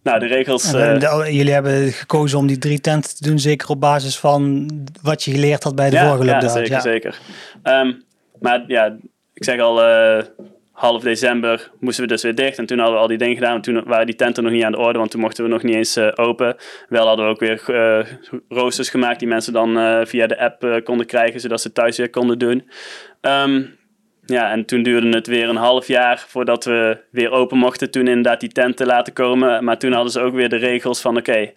nou, de regels... Jullie hebben gekozen om die drie tenten te doen, zeker op basis van wat je geleerd had bij de ja, vorige lockdown. Ja, zeker, ja. zeker. Um, maar ja, ik zeg al half december moesten we dus weer dicht. En toen hadden we al die dingen gedaan. toen waren die tenten nog niet aan de orde, want toen mochten we nog niet eens uh, open. Wel hadden we ook weer uh, roosters gemaakt die mensen dan uh, via de app konden krijgen, zodat ze thuis weer konden doen. Um, ja, en toen duurde het weer een half jaar voordat we weer open mochten. Toen inderdaad die tenten laten komen. Maar toen hadden ze ook weer de regels van oké,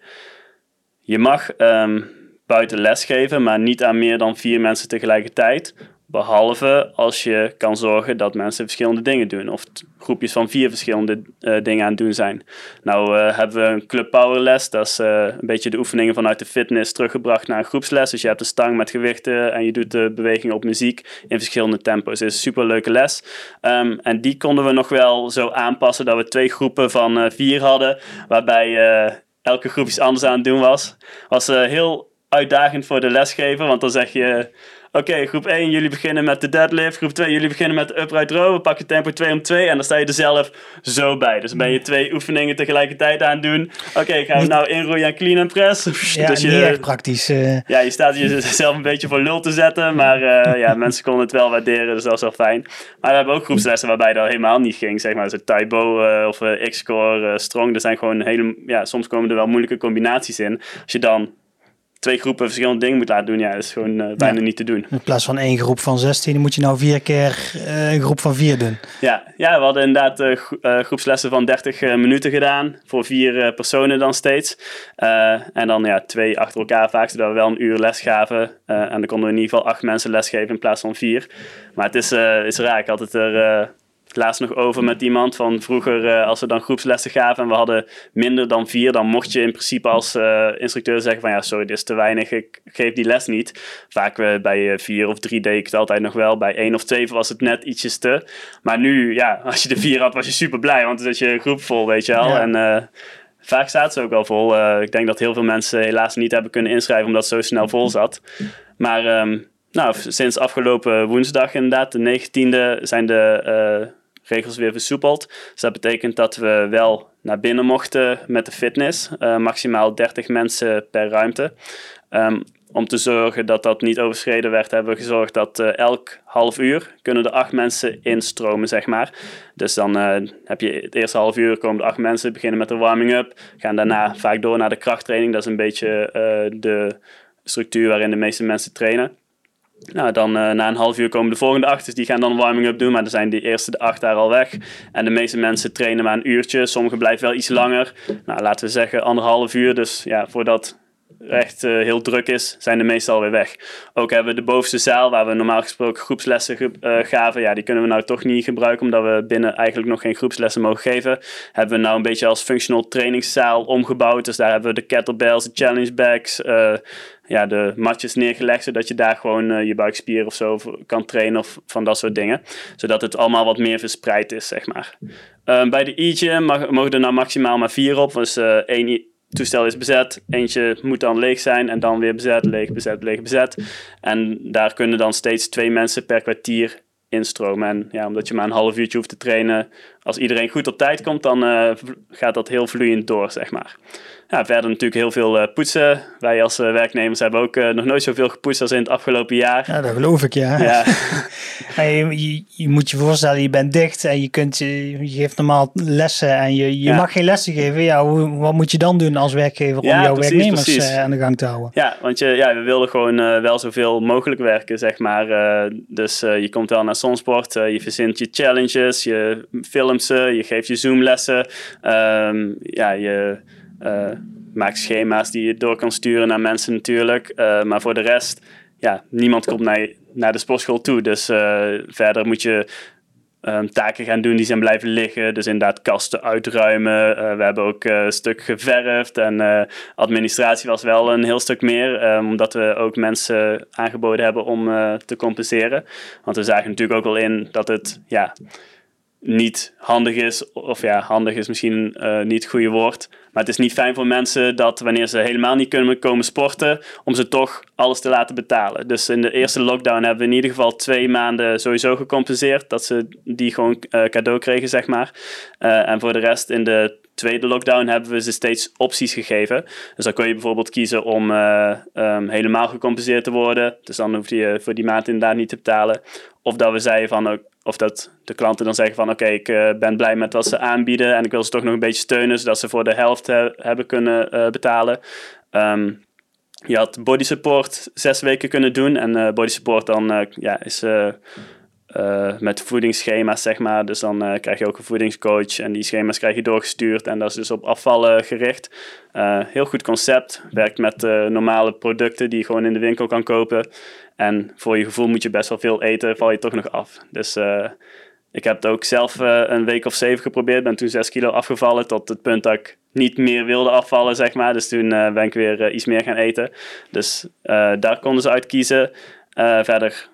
je mag um, buiten les geven, maar niet aan meer dan vier mensen tegelijkertijd. Behalve als je kan zorgen dat mensen verschillende dingen doen. Of groepjes van vier verschillende uh, dingen aan het doen zijn. Nou uh, hebben we een Club Power les. Dat is uh, een beetje de oefeningen vanuit de fitness teruggebracht naar een groepsles. Dus je hebt een stang met gewichten en je doet de beweging op muziek in verschillende tempo's. Het is een superleuke les. Um, en die konden we nog wel zo aanpassen dat we twee groepen van vier hadden. Waarbij elke groep iets anders aan het doen was. Was heel uitdagend voor de lesgever. Want dan zeg je Oké, groep 1, jullie beginnen met de deadlift. Groep 2, jullie beginnen met de upright row. We pakken tempo 2 om 2 en dan sta je er zelf zo bij. Dus ben je twee oefeningen tegelijkertijd aan het doen. Oké, gaan we nou inroeien en clean en press. Ja, (laughs) dus je, niet echt praktisch. Uh... Ja, je staat jezelf een beetje voor lul te zetten. Maar uh, ja, mensen konden het wel waarderen, dus dat is wel fijn. Maar we hebben ook groepslessen waarbij dat helemaal niet ging. Zeg maar, zo Taibo uh, of X-Core, Strong. Er zijn gewoon hele... Ja, soms komen er wel moeilijke combinaties in. Als je dan twee groepen verschillende dingen moet laten doen, ja, is gewoon uh, bijna niet te doen. In plaats van één groep van 16 moet je nou vier keer uh, een groep van vier doen. Ja, ja we hadden inderdaad uh, groepslessen van 30 minuten gedaan, voor vier personen dan steeds. en dan ja, twee achter elkaar vaak, zodat we wel een uur les gaven. en dan konden we in ieder geval acht mensen lesgeven in plaats van vier. Maar het is, is raar, ik had het er laatst nog over met iemand van vroeger, uh, als we dan groepslessen gaven en we hadden minder dan vier, dan mocht je in principe als uh, instructeur zeggen van ja, sorry, dit is te weinig, ik geef die les niet. Vaak uh, bij vier of drie deed ik het altijd nog wel, bij één of twee was het net ietsjes te. Maar nu, ja, als je de vier had, was je super blij, want dan zit je groep vol, weet je wel. Ja. En vaak staat ze ook wel vol. ik denk dat heel veel mensen helaas niet hebben kunnen inschrijven omdat het zo snel vol zat. Maar... Um, nou, sinds afgelopen woensdag inderdaad, de 19e, zijn de regels weer versoepeld. Dus dat betekent dat we wel naar binnen mochten met de fitness. Uh, maximaal 30 mensen per ruimte. Um, om te zorgen dat dat niet overschreden werd, hebben we gezorgd dat uh, elk half uur kunnen er acht mensen instromen, zeg maar. Dus dan uh, heb je het eerste half uur komen er acht mensen, beginnen met de warming-up, gaan daarna vaak door naar de krachttraining. Dat is een beetje de structuur waarin de meeste mensen trainen. Nou, dan uh, na een half uur komen de volgende acht. Dus die gaan dan warming-up doen. Maar dan zijn die eerste de acht daar al weg. En de meeste mensen trainen maar een uurtje. Sommigen blijven wel iets langer. Nou, laten we zeggen anderhalf uur. Dus ja, voordat echt uh, heel druk is, zijn de meeste alweer weg. Ook hebben we de bovenste zaal, waar we normaal gesproken groepslessen uh, gaven. Ja, die kunnen we nou toch niet gebruiken, omdat we binnen eigenlijk nog geen groepslessen mogen geven. Hebben we nou een beetje als functional trainingszaal omgebouwd. Dus daar hebben we de kettlebells, de challenge bags, uh, ja, de matjes neergelegd, zodat je daar gewoon je buikspier of zo kan trainen of van dat soort dingen. Zodat het allemaal wat meer verspreid is, zeg maar. Uh, bij de e-gym mogen er nou maximaal maar vier op. Dus één toestel is bezet, eentje moet dan leeg zijn en dan weer bezet, leeg, bezet, leeg, bezet. En daar kunnen dan steeds twee mensen per kwartier instromen. En ja, omdat je maar een half uurtje hoeft te trainen, als iedereen goed op tijd komt, dan gaat dat heel vloeiend door, zeg maar ja, verder natuurlijk heel veel uh, poetsen. Wij als uh, werknemers hebben ook nog nooit zoveel gepoetst als in het afgelopen jaar. Ja, dat geloof ik, ja. ja. (laughs) je, je, je, moet je voorstellen, je bent dicht en je, kunt, je geeft normaal lessen en je, je mag geen lessen geven. Ja, hoe, wat moet je dan doen als werkgever om jouw werknemers aan de gang te houden? Ja, want je, ja, we wilden gewoon wel zoveel mogelijk werken, zeg maar. dus je komt wel naar Sonsport, je verzint je challenges, je filmt je geeft je Zoom-lessen. Um, ja, je uh, maak schema's die je door kan sturen naar mensen natuurlijk. Uh, maar voor de rest, ja, niemand komt naar, naar de sportschool toe. Dus uh, verder moet je um, taken gaan doen die zijn blijven liggen. Dus inderdaad kasten uitruimen. we hebben ook een stuk geverfd. En administratie was wel een heel stuk meer. Um, omdat we ook mensen aangeboden hebben om te compenseren. Want we zagen natuurlijk ook wel in dat het... Ja, niet handig is, of ja, handig is misschien uh, niet het goede woord, maar het is niet fijn voor mensen dat wanneer ze helemaal niet kunnen komen sporten, om ze toch alles te laten betalen. Dus in de eerste lockdown hebben we in ieder geval twee maanden sowieso gecompenseerd, dat ze die gewoon uh, cadeau kregen, zeg maar. Uh, en voor de rest in de tweede lockdown hebben we ze steeds opties gegeven. Dus dan kun je bijvoorbeeld kiezen om uh, um, helemaal gecompenseerd te worden. Dus dan hoef je voor die maand inderdaad niet te betalen. Of dat we zeiden van, of dat de klanten dan zeggen van oké, ik uh, ben blij met wat ze aanbieden en ik wil ze toch nog een beetje steunen, zodat ze voor de helft he hebben kunnen uh, betalen. Um, je had body support zes weken kunnen doen en body support dan ja, is uh, met voedingsschema's, zeg maar. Dus dan uh, krijg je ook een voedingscoach en die schema's krijg je doorgestuurd. En dat is dus op afvallen gericht. Uh, heel goed concept. Werkt met normale producten die je gewoon in de winkel kan kopen. En voor je gevoel moet je best wel veel eten, val je toch nog af. Dus ik heb het ook zelf een week of zeven geprobeerd. Ben toen zes kilo afgevallen tot het punt dat ik niet meer wilde afvallen, zeg maar. Dus toen ben ik weer iets meer gaan eten. Dus daar konden ze uit kiezen. verder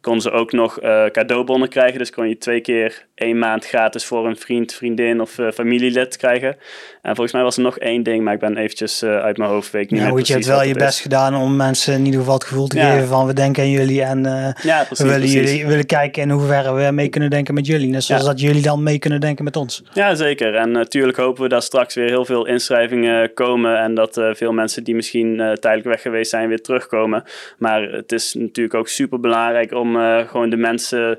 kon ze ook nog uh, cadeaubonnen krijgen. Dus kon je twee keer één maand gratis voor een vriend, vriendin of uh, familielid krijgen. En volgens mij was er nog één ding, maar ik ben eventjes uh, uit mijn hoofd. Weet niet ja, goed, je hebt wel je best gedaan om mensen in ieder geval het gevoel te geven van we denken aan jullie. En ja, precies, we willen, jullie, willen kijken in hoeverre we mee kunnen denken met jullie. Net zoals dat jullie dan mee kunnen denken met ons. Ja, zeker. En natuurlijk hopen we dat straks weer heel veel inschrijvingen komen. En dat veel mensen die misschien tijdelijk weg geweest zijn weer terugkomen. Maar het is natuurlijk ook super belangrijk om uh, gewoon de mensen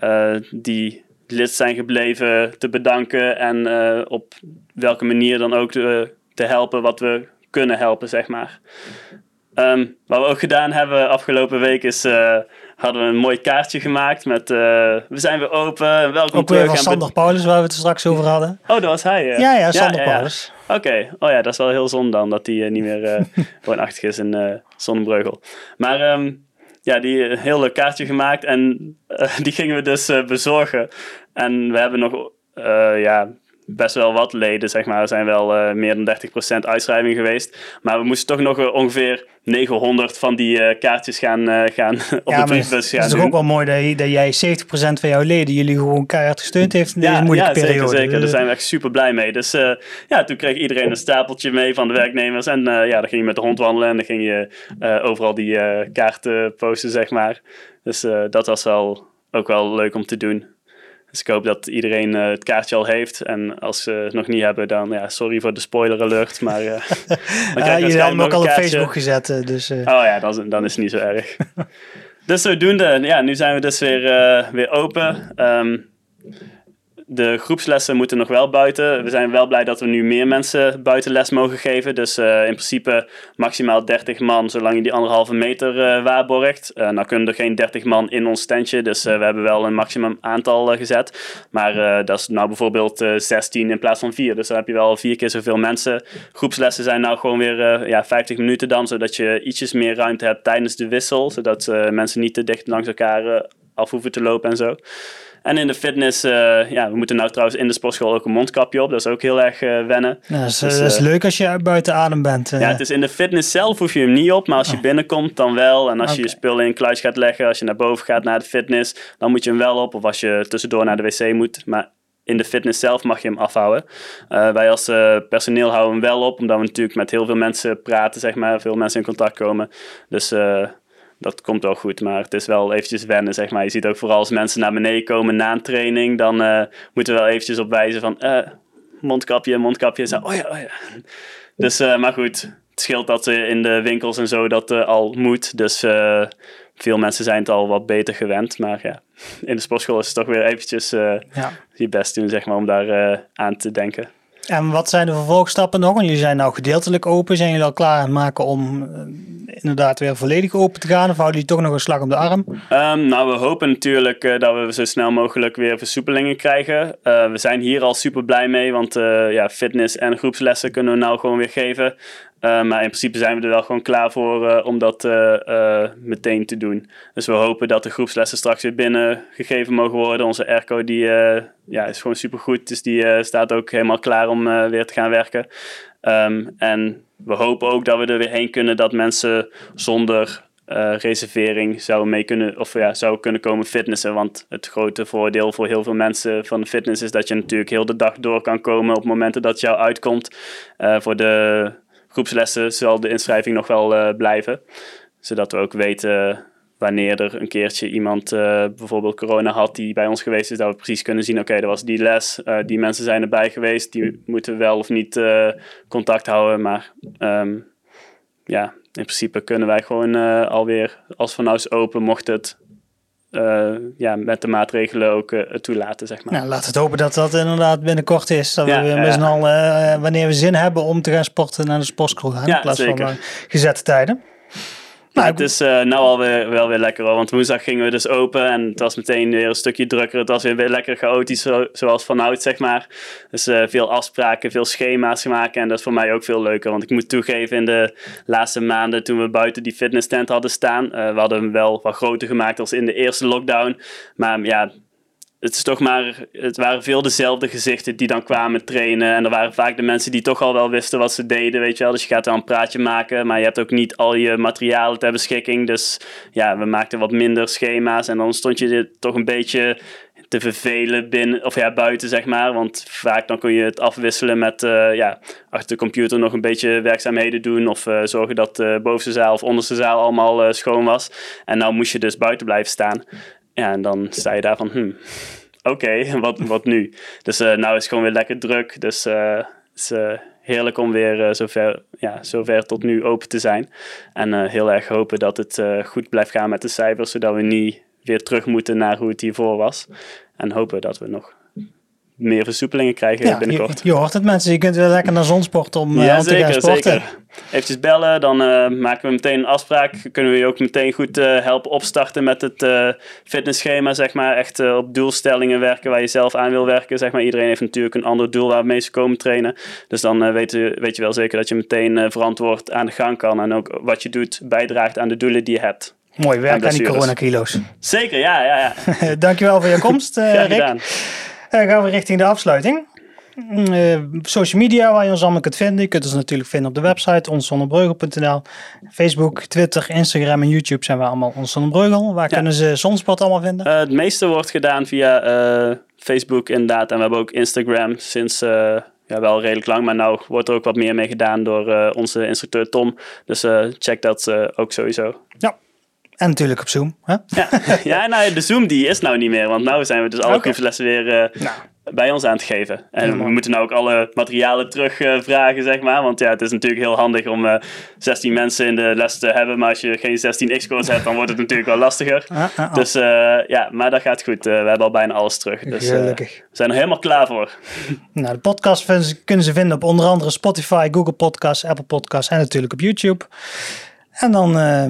uh, die lid zijn gebleven te bedanken en uh, op welke manier dan ook te, te helpen wat we kunnen helpen, zeg maar. Ehm, wat we ook gedaan hebben afgelopen week is... eh, hadden we een mooi kaartje gemaakt met... eh, we zijn weer open, welkom Ook terug. van en Sander Paulus, waar we het straks over hadden. Oh, dat was hij, ja. Ja, ja, Sander ja, ja. Paulus. Oké, oh ja, dat is wel heel zonde dan dat hij eh, niet meer eh woonachtig is in eh Zonnebreugel. Maar ehm, ja, die een heel leuk kaartje gemaakt en eh, (laughs) die gingen we dus eh, bezorgen. En we hebben nog eh, ja, best wel wat leden, zeg maar. Er zijn wel eh, meer dan 30% uitschrijving geweest. Maar we moesten toch nog eh, ongeveer 900 van die eh, kaartjes gaan, gaan (laughs) op Ja, de maar het briefbus is toch ook wel mooi dat, je- dat jij 70% van jouw leden jullie gewoon keihard gesteund heeft in deze Ja, moeilijke ja periode. zeker, zeker. Daar Dus, zijn we echt super blij mee. Dus ja, toen kreeg iedereen een stapeltje mee van de werknemers. En ja, dan ging je met de hond wandelen en dan ging je overal die kaarten posten, zeg maar. Dus dat was wel, ook wel leuk om te doen. Dus ik hoop dat iedereen eh, het kaartje al heeft. En als ze het nog niet hebben, dan ja, sorry voor de spoiler alert. Maar (laughs) uh, Ja, (laughs) jullie hadden hem ook al op Facebook gezet. eh, Dus, Oh ja, dan, is- dan is het niet zo erg. (laughs) dus zodoende, ja, nu zijn we dus weer, weer open. Ehm, de groepslessen moeten nog wel buiten. We zijn wel blij dat we nu meer mensen buiten les mogen geven. Dus eh, in principe maximaal 30 man, zolang je die anderhalve meter eh, waarborgt. Eh nou kunnen er geen 30 man in ons tentje, dus we hebben wel een maximum aantal gezet. Maar dat is nou bijvoorbeeld eh 16 in plaats van 4. Dus dan heb je wel vier keer zoveel mensen. Groepslessen zijn nou gewoon weer ja, 50 minuten dan, zodat je ietsjes meer ruimte hebt tijdens de wissel. Zodat mensen niet te dicht langs elkaar af hoeven te lopen en zo. En in de fitness, eh, ja, we moeten nou trouwens in de sportschool ook een mondkapje op. Dat is ook heel erg eh, wennen. nou, dat is, Dus, dat is eh, leuk als je buiten adem bent. Ja, het is in de fitness zelf hoef je hem niet op, maar als je binnenkomt dan wel. En als je je spullen in een kluis gaat leggen, als je naar boven gaat naar de fitness, dan moet je hem wel op. Of als je tussendoor naar de wc moet. Maar in de fitness zelf mag je hem afhouden. Wij als personeel houden hem wel op, omdat we natuurlijk met heel veel mensen praten, zeg maar. Veel mensen in contact komen. Dus dat komt wel goed, maar het is wel eventjes wennen, zeg maar. Je ziet ook vooral als mensen naar beneden komen na een training, dan eh, moeten we wel eventjes op wijzen van... eh, mondkapje, mondkapje. Zo, oh ja, oh ja. Dus, eh, maar goed, het scheelt dat eh, in de winkels en zo dat al moet. Dus veel mensen zijn het al wat beter gewend. Maar ja, in de sportschool is het toch weer eventjes Ja. je best doen, zeg maar, om daar aan te denken. En wat zijn de vervolgstappen nog? Want jullie zijn nou gedeeltelijk open. Zijn jullie al klaar aan het maken om eh, inderdaad weer volledig open te gaan? Of houden jullie toch nog een slag om de arm? Ehm, nou, we hopen natuurlijk eh, dat we zo snel mogelijk weer versoepelingen krijgen. Eh, we zijn hier al super blij mee, want ja, fitness en groepslessen kunnen we nou gewoon weer geven. Eh, maar in principe zijn we er wel gewoon klaar voor eh, om dat eh, meteen te doen. Dus we hopen dat de groepslessen straks weer binnengegeven mogen worden. Onze airco die, ja, is gewoon super goed, dus die staat ook helemaal klaar om weer te gaan werken. Ehm, en we hopen ook dat we er weer heen kunnen dat mensen zonder reservering zouden mee kunnen, of ja, zouden kunnen komen fitnessen. Want het grote voordeel voor heel veel mensen van de fitness is dat je natuurlijk heel de dag door kan komen op momenten dat jou uitkomt. Voor de groepslessen zal de inschrijving nog wel eh, blijven. Zodat we ook weten wanneer er een keertje iemand eh, bijvoorbeeld corona had die bij ons geweest is, dat we precies kunnen zien, oké, dat was die les, eh, die mensen zijn erbij geweest, die moeten wel of niet contact houden, maar ehm, ja, in principe kunnen wij gewoon alweer, als van is open, mocht het eh, ja, met de maatregelen ook eh, toelaten, zeg maar. Nou, laten we het hopen dat dat inderdaad binnenkort is. Dat Ja, we weer ja, met ja. z'n allen, eh, wanneer we zin hebben om te gaan sporten, naar de sportschool gaan. In plaats zeker. van gezette tijden. Nou, het is eh nou alweer wel weer lekker hoor. Want woensdag gingen we dus open en het was meteen weer een stukje drukker. Het was weer, weer lekker chaotisch zo- zoals vanouds zeg maar. Dus eh, veel afspraken, veel schema's maken en dat is voor mij ook veel leuker. Want ik moet toegeven in de laatste maanden toen we buiten die fitness tent hadden staan. eh, we hadden hem wel wat groter gemaakt als in de eerste lockdown. Maar ja, het is toch maar, het waren veel dezelfde gezichten die dan kwamen trainen. En er waren vaak de mensen die toch al wel wisten wat ze deden, weet je wel. Dus je gaat wel een praatje maken, maar je hebt ook niet al je materialen ter beschikking. Dus ja, we maakten wat minder schema's en dan stond je toch een beetje te vervelen binnen, of ja, buiten zeg maar. Want vaak dan kun je het afwisselen met eh, ja, achter de computer nog een beetje werkzaamheden doen. Of eh, zorgen dat de bovenste zaal of onderste zaal allemaal eh, schoon was. En nou moest je dus buiten blijven staan. Ja, en dan sta je daar van, hmm, oké, wat, wat nu? Dus eh nou is het gewoon weer lekker druk. Dus eh, het is eh, heerlijk om weer eh, zover, ja, zover tot nu open te zijn. En eh, heel erg hopen dat het eh, goed blijft gaan met de cijfers, zodat we niet weer terug moeten naar hoe het hiervoor was. En hopen dat we nog meer versoepelingen krijgen Ja, binnenkort. je, je hoort het mensen, je kunt weer lekker naar zonsport om, eh, Ja, om te gaan sporten. zeker. Eventjes bellen, dan eh, maken we meteen een afspraak. Kunnen we je ook meteen goed eh, helpen opstarten met het fitnessschema, zeg maar. Echt op doelstellingen werken waar je zelf aan wil werken, zeg maar. Iedereen heeft natuurlijk een ander doel waarmee ze komen trainen. Dus dan weet, je, weet je wel zeker dat je meteen verantwoord aan de gang kan. En ook wat je doet bijdraagt aan de doelen die je hebt. Mooi werk aan die coronakilo's. Zeker, ja, ja, ja. (laughs) Dankjewel voor je komst, Rick. gedaan. Dan gaan we richting de afsluiting. Mm, eh, social media waar je ons allemaal kunt vinden. Je kunt ons natuurlijk vinden op de website onszonnebreugel.nl. Facebook, Twitter, Instagram en YouTube zijn we allemaal onszonnebreugel. Waar Ja. kunnen ze Zonsport allemaal vinden? Eh, het meeste wordt gedaan via eh, Facebook inderdaad. En we hebben ook Instagram sinds eh, ja, wel redelijk lang. Maar nou wordt er ook wat meer mee gedaan door eh, onze instructeur Tom. Dus eh, check dat eh, ook sowieso. En natuurlijk op Zoom. Hè? Ja, (laughs) ja nou, de Zoom die is nou niet meer. Want nu zijn we dus alle proeflessen weer eh, Nou. bij ons aan het geven. En we moeten nou ook alle materialen terugvragen, vragen, zeg maar. Want ja, het is natuurlijk heel handig om eh 16 mensen in de les te hebben. Maar als je geen 16 X-codes hebt, dan wordt het natuurlijk wel lastiger. Ah, ah, ah. Dus eh, ja, maar dat gaat goed. Eh, we hebben al bijna alles terug. Dus eh, Gelukkig. we zijn er helemaal klaar voor. (laughs) Nou, de podcast kunnen ze vinden op onder andere Spotify, Google Podcasts, Apple Podcasts en natuurlijk op YouTube. En dan eh,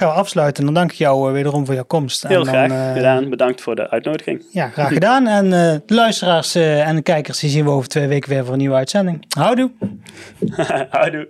gaan we afsluiten. Dan dank ik jou eh, wederom voor jouw komst. Heel en dan, graag eh, gedaan. Bedankt voor de uitnodiging. Ja, graag gedaan. En eh, de luisteraars en de kijkers die zien we over twee weken weer voor een nieuwe uitzending. Houdoe! (laughs) Houdoe.